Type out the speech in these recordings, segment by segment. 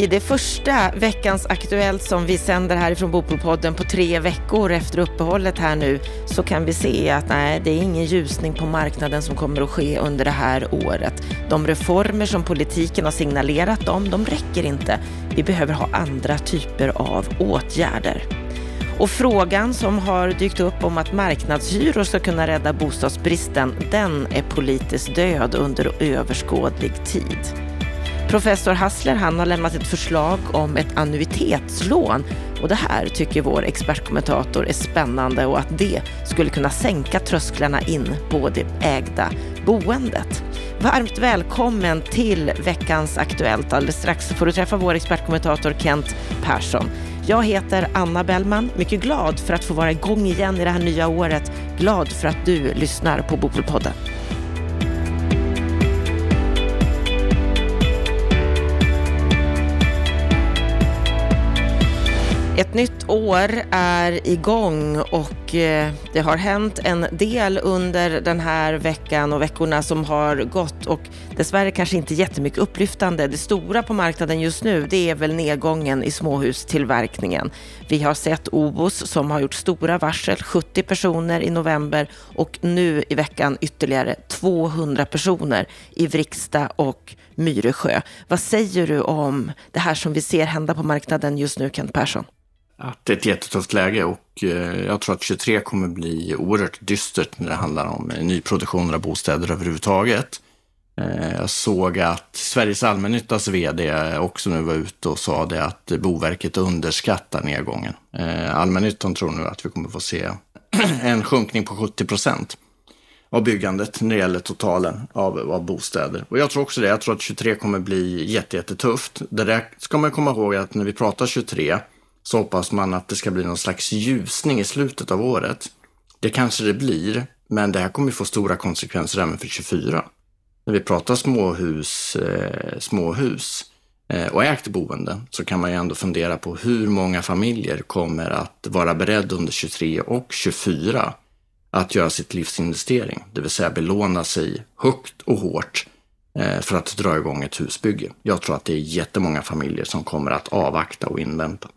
I det första Veckans Aktuellt som vi sänder härifrån Bopolpodden på tre veckor efter uppehållet här nu så kan vi se att nej, det är ingen ljusning på marknaden som kommer att ske under det här året. De reformer som politiken har signalerat om, de räcker inte. Vi behöver ha andra typer av åtgärder. Och frågan som har dykt upp om att marknadshyror ska kunna rädda bostadsbristen, den är politiskt död under överskådlig tid. Professor Hassler han har lämnat ett förslag om ett annuitetslån och det här tycker vår expertkommentator är spännande och att det skulle kunna sänka trösklarna in på det ägda boendet. Varmt välkommen till veckans Aktuellt. Alldeles strax får du träffa vår expertkommentator Kent Persson. Jag heter Anna Bellman, mycket glad för att få vara igång igen i det här nya året. Glad för att du lyssnar på Bopolpodden. Ett nytt år är igång och eh, det har hänt en del under den här veckan och veckorna som har gått och dessvärre kanske inte jättemycket upplyftande. Det stora på marknaden just nu det är väl nedgången i småhustillverkningen. Vi har sett Obos som har gjort stora varsel, 70 personer i november och nu i veckan ytterligare 200 personer i Vriksta och Myresjö. Vad säger du om det här som vi ser hända på marknaden just nu, Kent Persson? Att det är ett jättetufft läge och eh, jag tror att 23 kommer bli oerhört dystert när det handlar om eh, nyproduktion av bostäder överhuvudtaget. Eh, jag såg att Sveriges allmännyttas vd också nu var ute och sa det att Boverket underskattar nedgången. Allmännyttan tror nu att vi kommer få se en sjunkning på 70 procent av byggandet när det gäller totalen av, av bostäder. Och jag tror också det. Jag tror att 23 kommer bli jättetufft. Det där ska man komma ihåg att när vi pratar 23 så hoppas man att det ska bli någon slags ljusning i slutet av året. Det kanske det blir, men det här kommer få stora konsekvenser även för 24. När vi pratar småhus, eh, småhus eh, och ägt boende så kan man ju ändå fundera på hur många familjer kommer att vara beredda under 23 och 24 att göra sitt livsinvestering, det vill säga belåna sig högt och hårt eh, för att dra igång ett husbygge. Jag tror att det är jättemånga familjer som kommer att avvakta och invänta.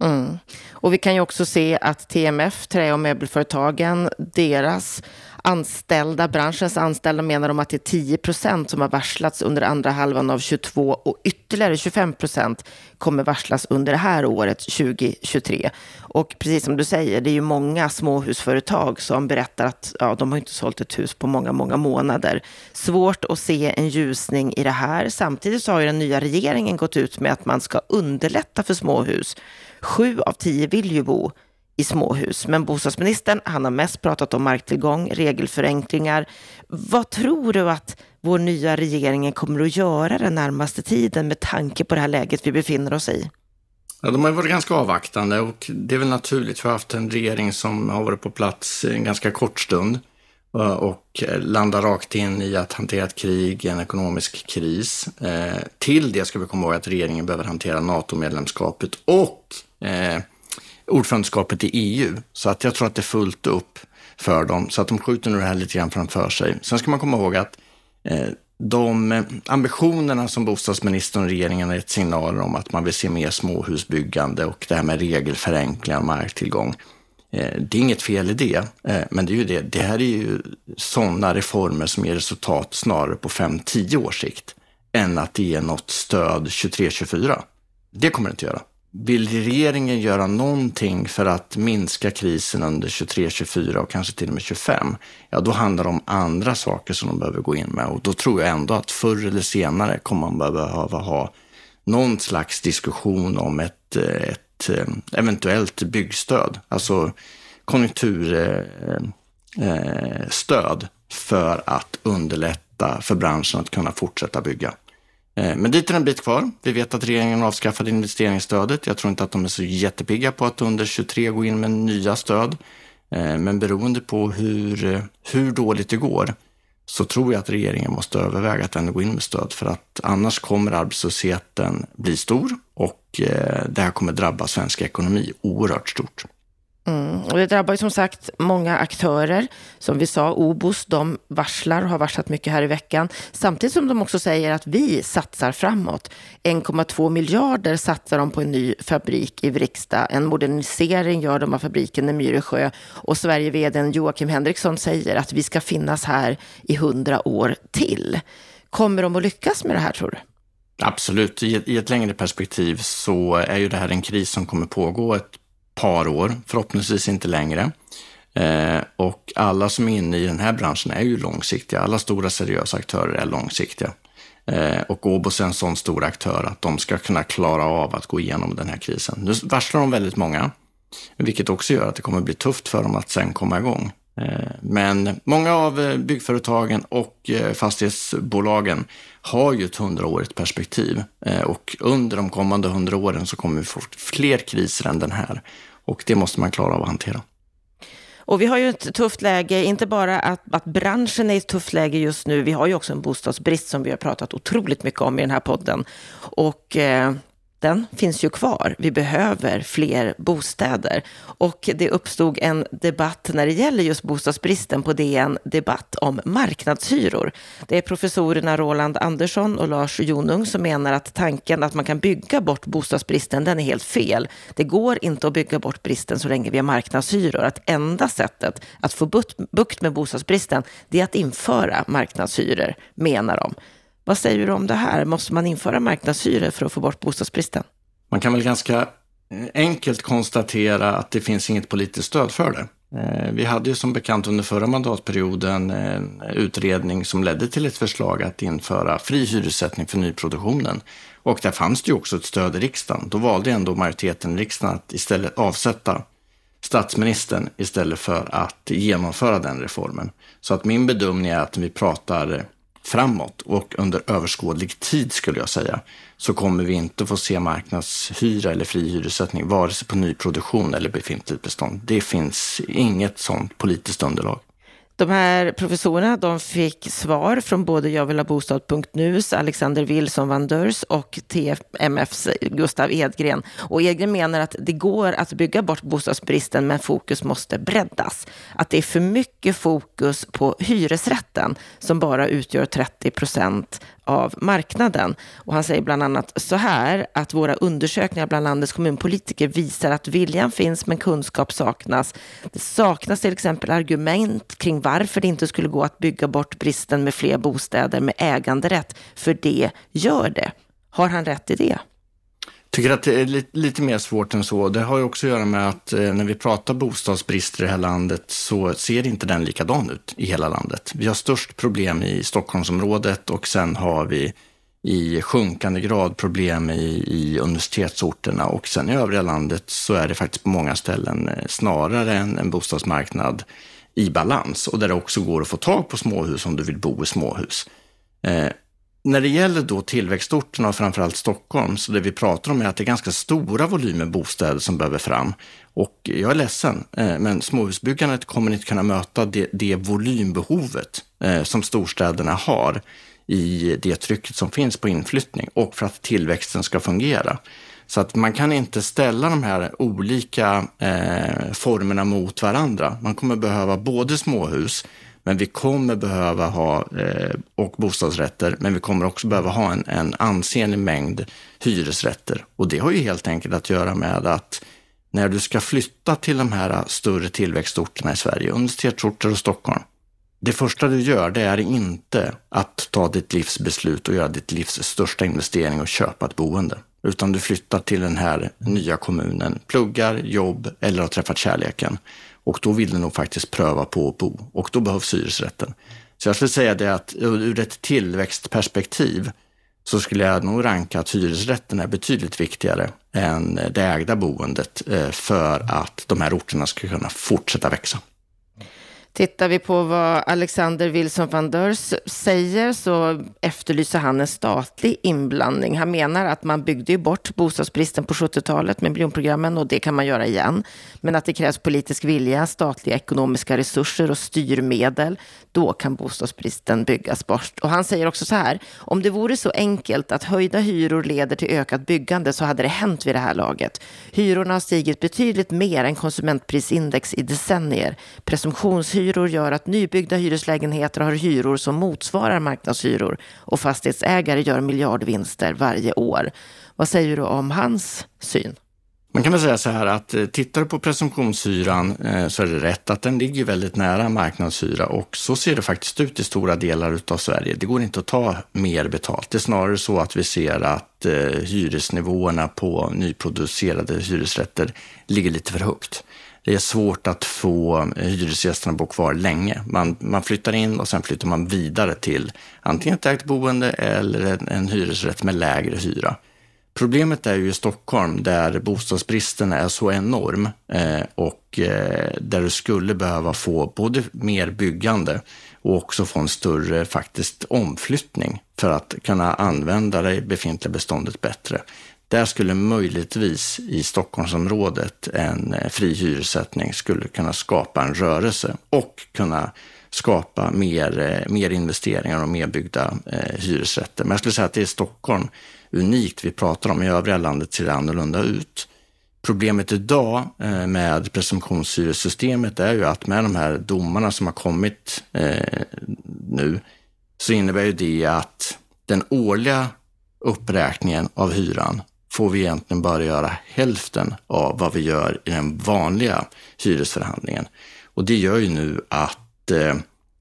Mm. Och vi kan ju också se att TMF, Trä och möbelföretagen, deras anställda, branschens anställda menar de att det är 10 procent som har varslats under andra halvan av 22 och ytterligare 25 procent kommer varslas under det här året 2023. Och precis som du säger, det är ju många småhusföretag som berättar att ja, de har inte sålt ett hus på många, många månader. Svårt att se en ljusning i det här. Samtidigt så har ju den nya regeringen gått ut med att man ska underlätta för småhus. Sju av tio vill ju bo i småhus. Men bostadsministern, han har mest pratat om marktillgång, regelförenklingar. Vad tror du att vår nya regering kommer att göra den närmaste tiden med tanke på det här läget vi befinner oss i? Ja, de har varit ganska avvaktande och det är väl naturligt. Vi har haft en regering som har varit på plats en ganska kort stund eh, och landar rakt in i att hantera ett krig, en ekonomisk kris. Eh, till det ska vi komma ihåg att regeringen behöver hantera NATO-medlemskapet och eh, ordförandeskapet i EU. Så att jag tror att det är fullt upp för dem. Så att de skjuter nu det här lite grann framför sig. Sen ska man komma ihåg att eh, de eh, ambitionerna som bostadsministern och regeringen har gett signaler om att man vill se mer småhusbyggande och det här med regelförenklingar och marktillgång. Eh, det är inget fel i det, eh, men det, är ju det. det här är ju sådana reformer som ger resultat snarare på 5-10 års sikt än att det ger något stöd 23-24. Det kommer det inte göra. Vill regeringen göra någonting för att minska krisen under 23, 24 och kanske till och med 25, ja då handlar det om andra saker som de behöver gå in med. Och då tror jag ändå att förr eller senare kommer man behöva ha någon slags diskussion om ett, eh, ett eh, eventuellt byggstöd, alltså konjunkturstöd eh, för att underlätta för branschen att kunna fortsätta bygga. Eh, men dit är en bit kvar. Vi vet att regeringen avskaffade investeringsstödet. Jag tror inte att de är så jättepigga på att under 23 gå in med nya stöd. Eh, men beroende på hur, eh, hur dåligt det går så tror jag att regeringen måste överväga att ändå gå in med stöd för att annars kommer arbetslösheten bli stor och det här kommer drabba svensk ekonomi oerhört stort. Mm. Och det drabbar ju som sagt många aktörer. Som vi sa, Obos, de varslar och har varslat mycket här i veckan. Samtidigt som de också säger att vi satsar framåt. 1,2 miljarder satsar de på en ny fabrik i Vriksta. En modernisering gör de av fabriken i Myresjö. Och Sverige-vdn Joakim Henriksson säger att vi ska finnas här i hundra år till. Kommer de att lyckas med det här tror du? Absolut. I ett, I ett längre perspektiv så är ju det här en kris som kommer pågå ett par år, förhoppningsvis inte längre. Eh, och alla som är inne i den här branschen är ju långsiktiga. Alla stora seriösa aktörer är långsiktiga. Eh, och Åbos är en sån stor aktör att de ska kunna klara av att gå igenom den här krisen. Nu varslar de väldigt många, vilket också gör att det kommer bli tufft för dem att sen komma igång. Eh, men många av eh, byggföretagen och eh, fastighetsbolagen har ju ett hundraårigt perspektiv eh, och under de kommande hundra åren så kommer vi få fler kriser än den här och det måste man klara av att hantera. Och vi har ju ett tufft läge, inte bara att, att branschen är i ett tufft läge just nu, vi har ju också en bostadsbrist som vi har pratat otroligt mycket om i den här podden. Och eh, den finns ju kvar. Vi behöver fler bostäder. Och det uppstod en debatt när det gäller just bostadsbristen på DN Debatt om marknadshyror. Det är professorerna Roland Andersson och Lars Jonung som menar att tanken att man kan bygga bort bostadsbristen, den är helt fel. Det går inte att bygga bort bristen så länge vi har marknadshyror. Att enda sättet att få bukt med bostadsbristen, det är att införa marknadshyror, menar de. Vad säger du om det här? Måste man införa marknadshyror för att få bort bostadsbristen? Man kan väl ganska eh, enkelt konstatera att det finns inget politiskt stöd för det. Eh, vi hade ju som bekant under förra mandatperioden en utredning som ledde till ett förslag att införa fri hyressättning för nyproduktionen. Och där fanns det ju också ett stöd i riksdagen. Då valde ändå majoriteten i riksdagen att istället avsätta statsministern istället för att genomföra den reformen. Så att min bedömning är att vi pratar framåt och under överskådlig tid skulle jag säga, så kommer vi inte få se marknadshyra eller fri hyressättning, vare sig på nyproduktion eller befintligt bestånd. Det finns inget sådant politiskt underlag. De här professorerna de fick svar från både Jag vill ha bostad.nus, Alexander Wilson van Durs och TMFs Gustav Edgren. Och Edgren menar att det går att bygga bort bostadsbristen men fokus måste breddas. Att det är för mycket fokus på hyresrätten som bara utgör 30 procent av marknaden. Och han säger bland annat så här att våra undersökningar bland landets kommunpolitiker visar att viljan finns men kunskap saknas. Det saknas till exempel argument kring varför det inte skulle gå att bygga bort bristen med fler bostäder med äganderätt, för det gör det. Har han rätt i det? Tycker att det är lite, lite, mer svårt än så. Det har ju också att göra med att eh, när vi pratar bostadsbrist i det här landet så ser inte den likadan ut i hela landet. Vi har störst problem i Stockholmsområdet och sen har vi i sjunkande grad problem i, i universitetsorterna och sen i övriga landet så är det faktiskt på många ställen eh, snarare en, en bostadsmarknad i balans och där det också går att få tag på småhus om du vill bo i småhus. Eh, när det gäller då tillväxtorterna och framförallt Stockholm, så det vi pratar om är att det är ganska stora volymer bostäder som behöver fram. Och jag är ledsen, eh, men småhusbyggandet kommer inte kunna möta det, det volymbehovet eh, som storstäderna har i det trycket som finns på inflyttning och för att tillväxten ska fungera. Så att man kan inte ställa de här olika eh, formerna mot varandra. Man kommer behöva både småhus, men vi kommer behöva ha, eh, och bostadsrätter, men vi kommer också behöva ha en, en ansenlig mängd hyresrätter. Och det har ju helt enkelt att göra med att när du ska flytta till de här större tillväxtorterna i Sverige, universitetsorter och Stockholm, det första du gör, det är inte att ta ditt livs beslut och göra ditt livs största investering och köpa ett boende. Utan du flyttar till den här nya kommunen, pluggar, jobb eller har träffat kärleken. Och då vill de nog faktiskt pröva på att bo och då behövs hyresrätten. Så jag skulle säga det att ur ett tillväxtperspektiv så skulle jag nog ranka att hyresrätten är betydligt viktigare än det ägda boendet eh, för att de här orterna ska kunna fortsätta växa. Tittar vi på vad Alexander Wilson van Deurs säger så efterlyser han en statlig inblandning. Han menar att man byggde ju bort bostadsbristen på 70-talet med miljonprogrammen och det kan man göra igen. Men att det krävs politisk vilja, statliga ekonomiska resurser och styrmedel. Då kan bostadsbristen byggas bort. Och han säger också så här, om det vore så enkelt att höjda hyror leder till ökat byggande så hade det hänt vid det här laget. Hyrorna har stigit betydligt mer än konsumentprisindex i decennier. Presumtionshyror hyror gör att nybyggda hyreslägenheter har hyror som motsvarar marknadshyror och fastighetsägare gör miljardvinster varje år. Vad säger du om hans syn? Man kan väl säga så här att eh, tittar du på presumtionshyran eh, så är det rätt att den ligger väldigt nära marknadshyra och så ser det faktiskt ut i stora delar av Sverige. Det går inte att ta mer betalt. Det är snarare så att vi ser att eh, hyresnivåerna på nyproducerade hyresrätter ligger lite för högt det är svårt att få hyresgästerna att bo kvar länge. Man, man flyttar in och sen flyttar man vidare till antingen ett ägt boende eller en, en hyresrätt med lägre hyra. Problemet är ju i Stockholm där bostadsbristen är så enorm eh, och eh, där du skulle behöva få både mer byggande och också få en större faktiskt omflyttning för att kunna använda det befintliga beståndet bättre. Där skulle möjligtvis i Stockholmsområdet en eh, fri hyressättning skulle kunna skapa en rörelse och kunna skapa mer, mer investeringar och mer byggda hyresrätter. Men jag skulle säga att det är Stockholm unikt vi pratar om. I övriga landet ser det annorlunda ut. Problemet idag eh, med presumtionshyressystemet är ju att med de här domarna som har kommit eh, nu så innebär ju det att den årliga uppräkningen av hyran får vi egentligen bara göra hälften av vad vi gör i den vanliga hyresförhandlingen. Och det gör ju nu att eh,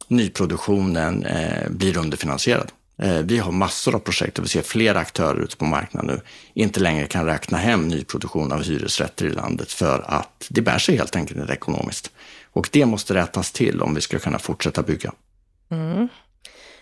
nyproduktionen eh, blir underfinansierad. Eh, vi har massor av projekt och vi ser flera aktörer ute på marknaden nu inte längre kan räkna hem nyproduktion av hyresrätter i landet för att det bär sig helt enkelt inte ekonomiskt. Och det måste rättas till om vi ska kunna fortsätta bygga. Mm.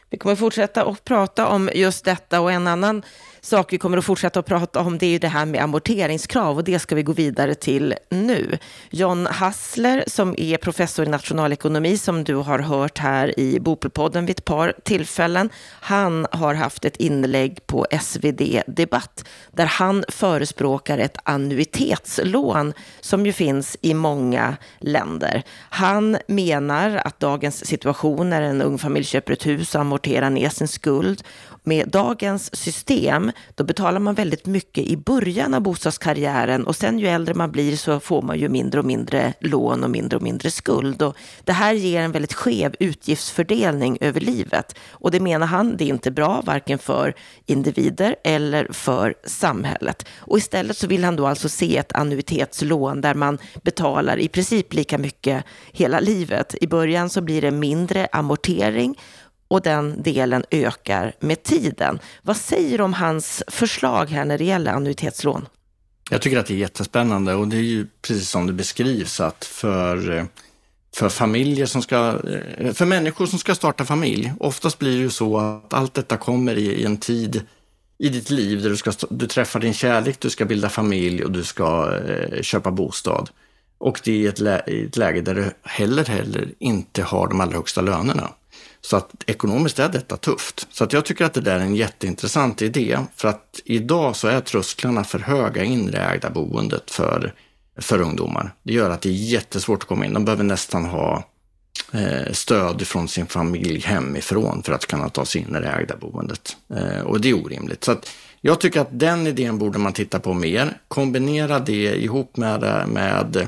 Vi kommer fortsätta att prata om just detta och en annan sak vi kommer att fortsätta att prata om det är ju det här med amorteringskrav och det ska vi gå vidare till nu. John Hassler som är professor i nationalekonomi som du har hört här i Bopelpodden vid ett par tillfällen. Han har haft ett inlägg på SvD Debatt där han förespråkar ett annuitetslån som ju finns i många länder. Han menar att dagens situation när en ung familj köper ett hus och amortera ner sin skuld med dagens system, då betalar man väldigt mycket i början av bostadskarriären och sen ju äldre man blir så får man ju mindre och mindre lån och mindre och mindre skuld. Och det här ger en väldigt skev utgiftsfördelning över livet. Och det menar han, det är inte bra, varken för individer eller för samhället. Och istället så vill han då alltså se ett annuitetslån där man betalar i princip lika mycket hela livet. I början så blir det mindre amortering och den delen ökar med tiden. Vad säger du om hans förslag här när det gäller annuitetslån? Jag tycker att det är jättespännande och det är ju precis som det beskrivs att för, eh, för familjer som ska, eh, för människor som ska starta familj, oftast blir det ju så att allt detta kommer i, i en tid i ditt liv där du, ska, du träffar din kärlek, du ska bilda familj och du ska eh, köpa bostad. Och det är i ett, lä ett läge där du heller, heller inte har de allra högsta lönerna. Så att ekonomiskt är detta tufft. Så att jag tycker att det där är en jätteintressant idé. För att idag så är trösklarna för höga in i det ägda boendet för, för ungdomar. Det gör att det är jättesvårt att komma in. De behöver nästan ha eh, stöd från sin familj hemifrån för att kunna ta sig in i det ägda boendet. Eh, och det är orimligt. Så att jag tycker att den idén borde man titta på mer. Kombinera det ihop med, med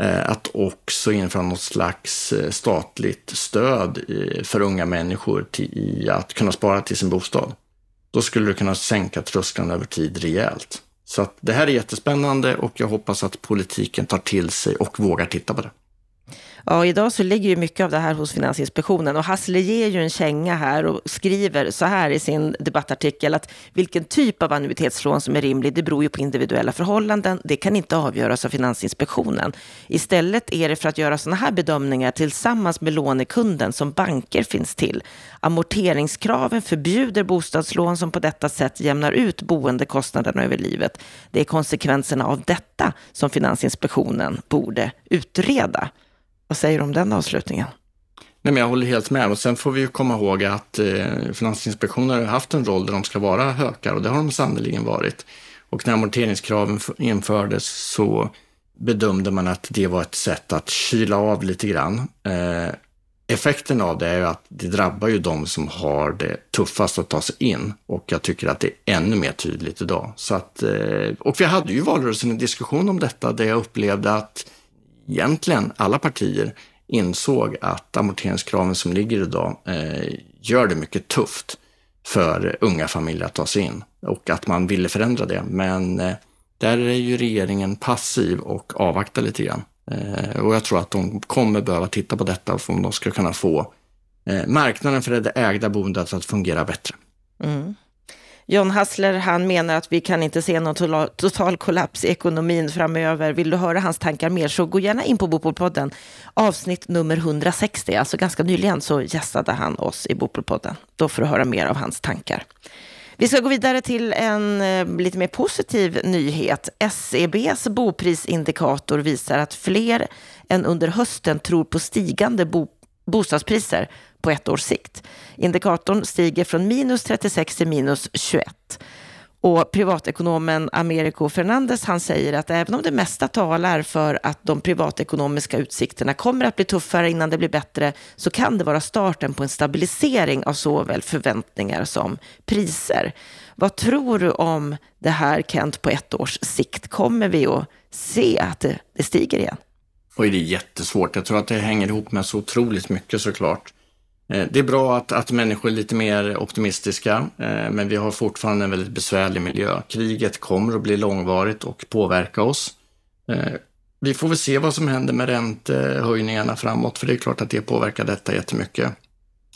Eh, att också införa något slags eh, statligt stöd eh, för unga människor i att kunna spara till sin bostad. Då skulle du kunna sänka trösklarna över tid rejält. Så att det här är jättespännande och jag hoppas att politiken tar till sig och vågar titta på det. Ja, idag så ligger ju mycket av det här hos Finansinspektionen och Hassle ger ju en känga här och skriver så här i sin debattartikel att vilken typ av annuitetslån som är rimlig, det beror ju på individuella förhållanden. Det kan inte avgöras av Finansinspektionen. Istället är det för att göra sådana här bedömningar tillsammans med lånekunden som banker finns till. Amorteringskraven förbjuder bostadslån som på detta sätt jämnar ut boendekostnaderna över livet. Det är konsekvenserna av detta som Finansinspektionen borde utreda. Vad säger du om den avslutningen? Nej, men jag håller helt med. Och sen får vi ju komma ihåg att eh, Finansinspektionen har haft en roll där de ska vara hökar och det har de sannerligen varit. Och när amorteringskraven infördes så bedömde man att det var ett sätt att kyla av lite grann. Eh, effekten av det är ju att det drabbar ju de som har det tuffast att ta sig in och jag tycker att det är ännu mer tydligt idag. Så att, eh, och vi hade ju i valrörelsen en diskussion om detta där jag upplevde att egentligen alla partier insåg att amorteringskraven som ligger idag eh, gör det mycket tufft för unga familjer att ta sig in och att man ville förändra det. Men eh, där är ju regeringen passiv och avvaktar lite grann. Eh, och jag tror att de kommer behöva titta på detta för om de ska kunna få eh, marknaden för det ägda boendet att fungera bättre. Mm. John Hassler, han menar att vi kan inte se någon total kollaps i ekonomin framöver. Vill du höra hans tankar mer så gå gärna in på Bopolpodden. Avsnitt nummer 160, alltså ganska nyligen så gästade han oss i Bopolpodden. Då får du höra mer av hans tankar. Vi ska gå vidare till en eh, lite mer positiv nyhet. SEBs boprisindikator visar att fler än under hösten tror på stigande bo bostadspriser på ett års sikt. Indikatorn stiger från minus 36 till minus 21. Och privatekonomen Americo Fernandez han säger att även om det mesta talar för att de privatekonomiska utsikterna kommer att bli tuffare innan det blir bättre så kan det vara starten på en stabilisering av såväl förväntningar som priser. Vad tror du om det här Kent på ett års sikt? Kommer vi att se att det, det stiger igen? Oj, det är jättesvårt. Jag tror att det hänger ihop med så otroligt mycket såklart. Eh, det är bra att, att människor är lite mer optimistiska, eh, men vi har fortfarande en väldigt besvärlig miljö. Kriget kommer att bli långvarigt och påverka oss. Eh, vi får väl se vad som händer med räntehöjningarna framåt, för det är klart att det påverkar detta jättemycket.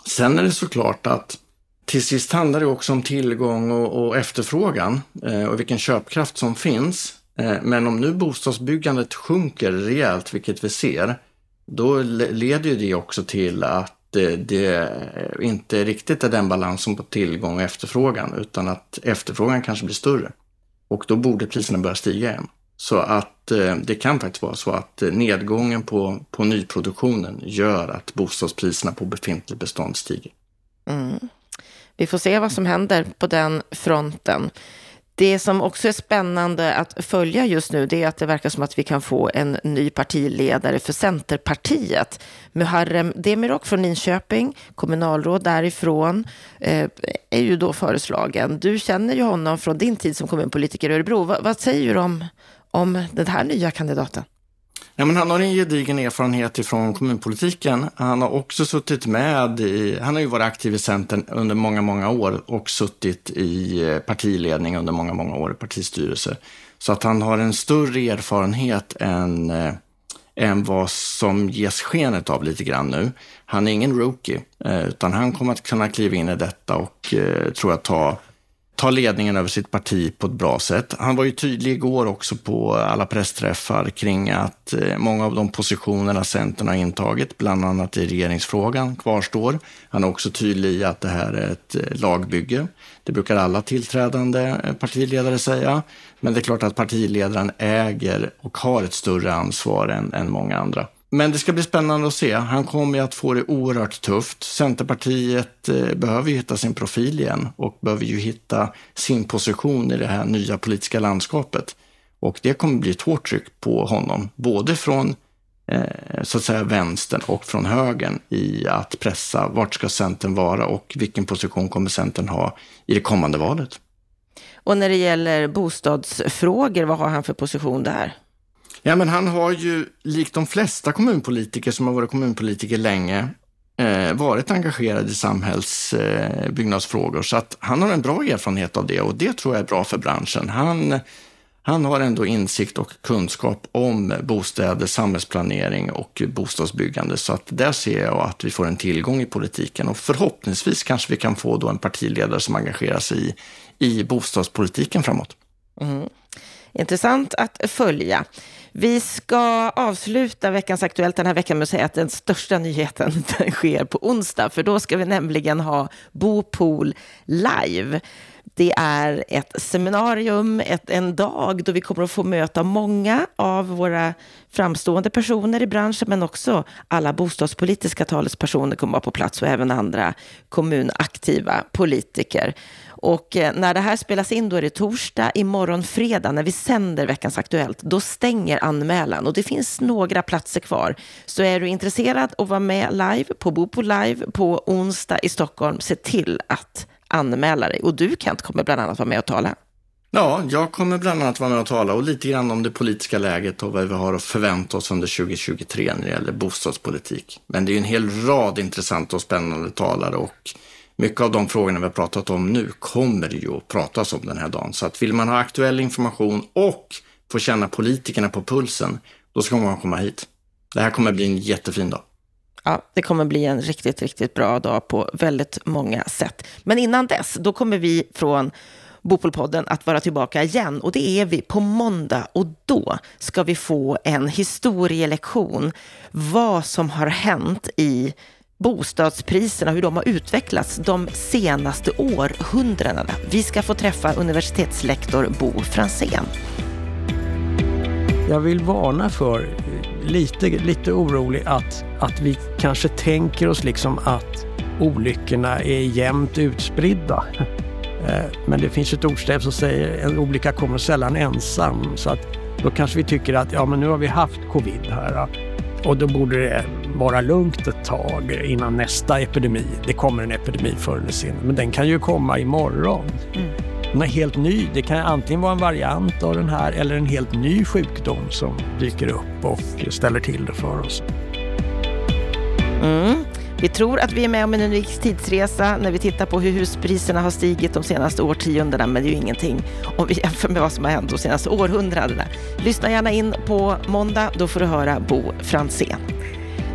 Sen är det såklart att till sist handlar det också om tillgång och, och efterfrågan och vilken köpkraft som finns. Men om nu bostadsbyggandet sjunker rejält, vilket vi ser, då leder det också till att det, det inte riktigt är den balansen på tillgång och efterfrågan, utan att efterfrågan kanske blir större. Och då borde priserna börja stiga igen. Så att eh, det kan faktiskt vara så att eh, nedgången på, på nyproduktionen gör att bostadspriserna på befintligt bestånd stiger. Mm. Vi får se vad som händer på den fronten. Det som också är spännande att följa just nu, det är att det verkar som att vi kan få en ny partiledare för Centerpartiet. Muharrem Demirok från Linköping, kommunalråd därifrån, eh, är ju då föreslagen. Du känner ju honom från din tid som kommunpolitiker i Örebro. vad, vad säger du om, om den här nya kandidaten? Ja, men han har en gedigen erfarenhet ifrån kommunpolitiken. Han har också suttit med i, han har ju varit aktiv i Centern under många, många år och suttit i eh, partiledning under många, många år i partistyrelse. Så att han har en större erfarenhet än, eh, än vad som ges skenet av lite grann nu. Han är ingen rookie, eh, utan han kommer att kunna kliva in i detta och eh, tror jag ta ta ledningen över sitt parti på ett bra sätt. Han var ju tydlig igår också på alla pressträffar kring att eh, många av de positionerna Centern har intagit, bland annat i regeringsfrågan, kvarstår. Han är också tydlig i att det här är ett eh, lagbygge. Det brukar alla tillträdande eh, partiledare säga. Men det är klart att partiledaren äger och har ett större ansvar än, än många andra. Men det ska bli spännande att se. Han kommer ju att få det oerhört tufft. Centerpartiet eh, behöver ju hitta sin profil igen och behöver ju hitta sin position i det här nya politiska landskapet. Och det kommer bli ett hårt tryck på honom, både från eh, så att säga vänstern och från högern i att pressa vart ska Centern vara och vilken position kommer Centern ha i det kommande valet. Och när det gäller bostadsfrågor, vad har han för position där? Ja, men han har ju, likt de flesta kommunpolitiker som har varit kommunpolitiker länge, eh, varit engagerad i samhällsbyggnadsfrågor. Eh, så att han har en bra erfarenhet av det och det tror jag är bra för branschen. Han, han har ändå insikt och kunskap om bostäder, samhällsplanering och bostadsbyggande. Så att där ser jag att vi får en tillgång i politiken och förhoppningsvis kanske vi kan få då en partiledare som engagerar sig i, i bostadspolitiken framåt. Mm. Intressant att följa. Vi ska avsluta veckans Aktuellt den här veckan med att säga att den största nyheten den sker på onsdag, för då ska vi nämligen ha Bo Pool live. Det är ett seminarium, ett, en dag då vi kommer att få möta många av våra framstående personer i branschen, men också alla bostadspolitiska talespersoner kommer att vara på plats och även andra kommunaktiva politiker. Och eh, när det här spelas in, då är det torsdag. Imorgon fredag, när vi sänder Veckans Aktuellt, då stänger anmälan. Och det finns några platser kvar. Så är du intresserad att vara med live på Bopo Live på onsdag i Stockholm, se till att anmäla dig. Och du Kent kommer bland annat vara med och tala. Ja, jag kommer bland annat vara med och tala och lite grann om det politiska läget och vad vi har att förvänta oss under 2023 när det gäller bostadspolitik. Men det är ju en hel rad intressanta och spännande talare och mycket av de frågorna vi har pratat om nu kommer det ju att pratas om den här dagen. Så att vill man ha aktuell information och få känna politikerna på pulsen, då ska man komma hit. Det här kommer bli en jättefin dag. Ja, det kommer bli en riktigt, riktigt bra dag på väldigt många sätt. Men innan dess, då kommer vi från Bopolpodden att vara tillbaka igen och det är vi på måndag och då ska vi få en historielektion vad som har hänt i bostadspriserna, hur de har utvecklats de senaste århundradena. Vi ska få träffa universitetslektor Bo Fransén. Jag vill varna för, lite, lite orolig, att, att vi kanske tänker oss liksom att olyckorna är jämnt utspridda. Eh, men det finns ett ordstäv som säger en olycka kommer sällan ensam. Så att då kanske vi tycker att ja, men nu har vi haft covid här och då borde det vara lugnt ett tag innan nästa epidemi. Det kommer en epidemi förr eller senare, men den kan ju komma imorgon. Mm. Den är helt ny. Det kan antingen vara en variant av den här eller en helt ny sjukdom som dyker upp och ställer till det för oss. Mm. Vi tror att vi är med om en unik tidsresa när vi tittar på hur huspriserna har stigit de senaste årtiondena, men det är ju ingenting om vi jämför med vad som har hänt de senaste århundradena. Lyssna gärna in på måndag, då får du höra Bo Fransén.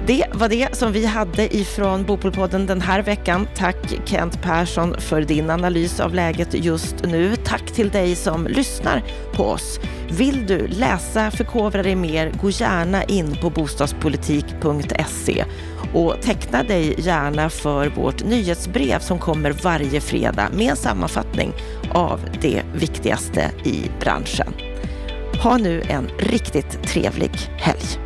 Det var det som vi hade ifrån Bopolpodden den här veckan. Tack Kent Persson för din analys av läget just nu. Tack till dig som lyssnar på oss. Vill du läsa, förkovra dig mer, gå gärna in på bostadspolitik.se och teckna dig gärna för vårt nyhetsbrev som kommer varje fredag med en sammanfattning av det viktigaste i branschen. Ha nu en riktigt trevlig helg.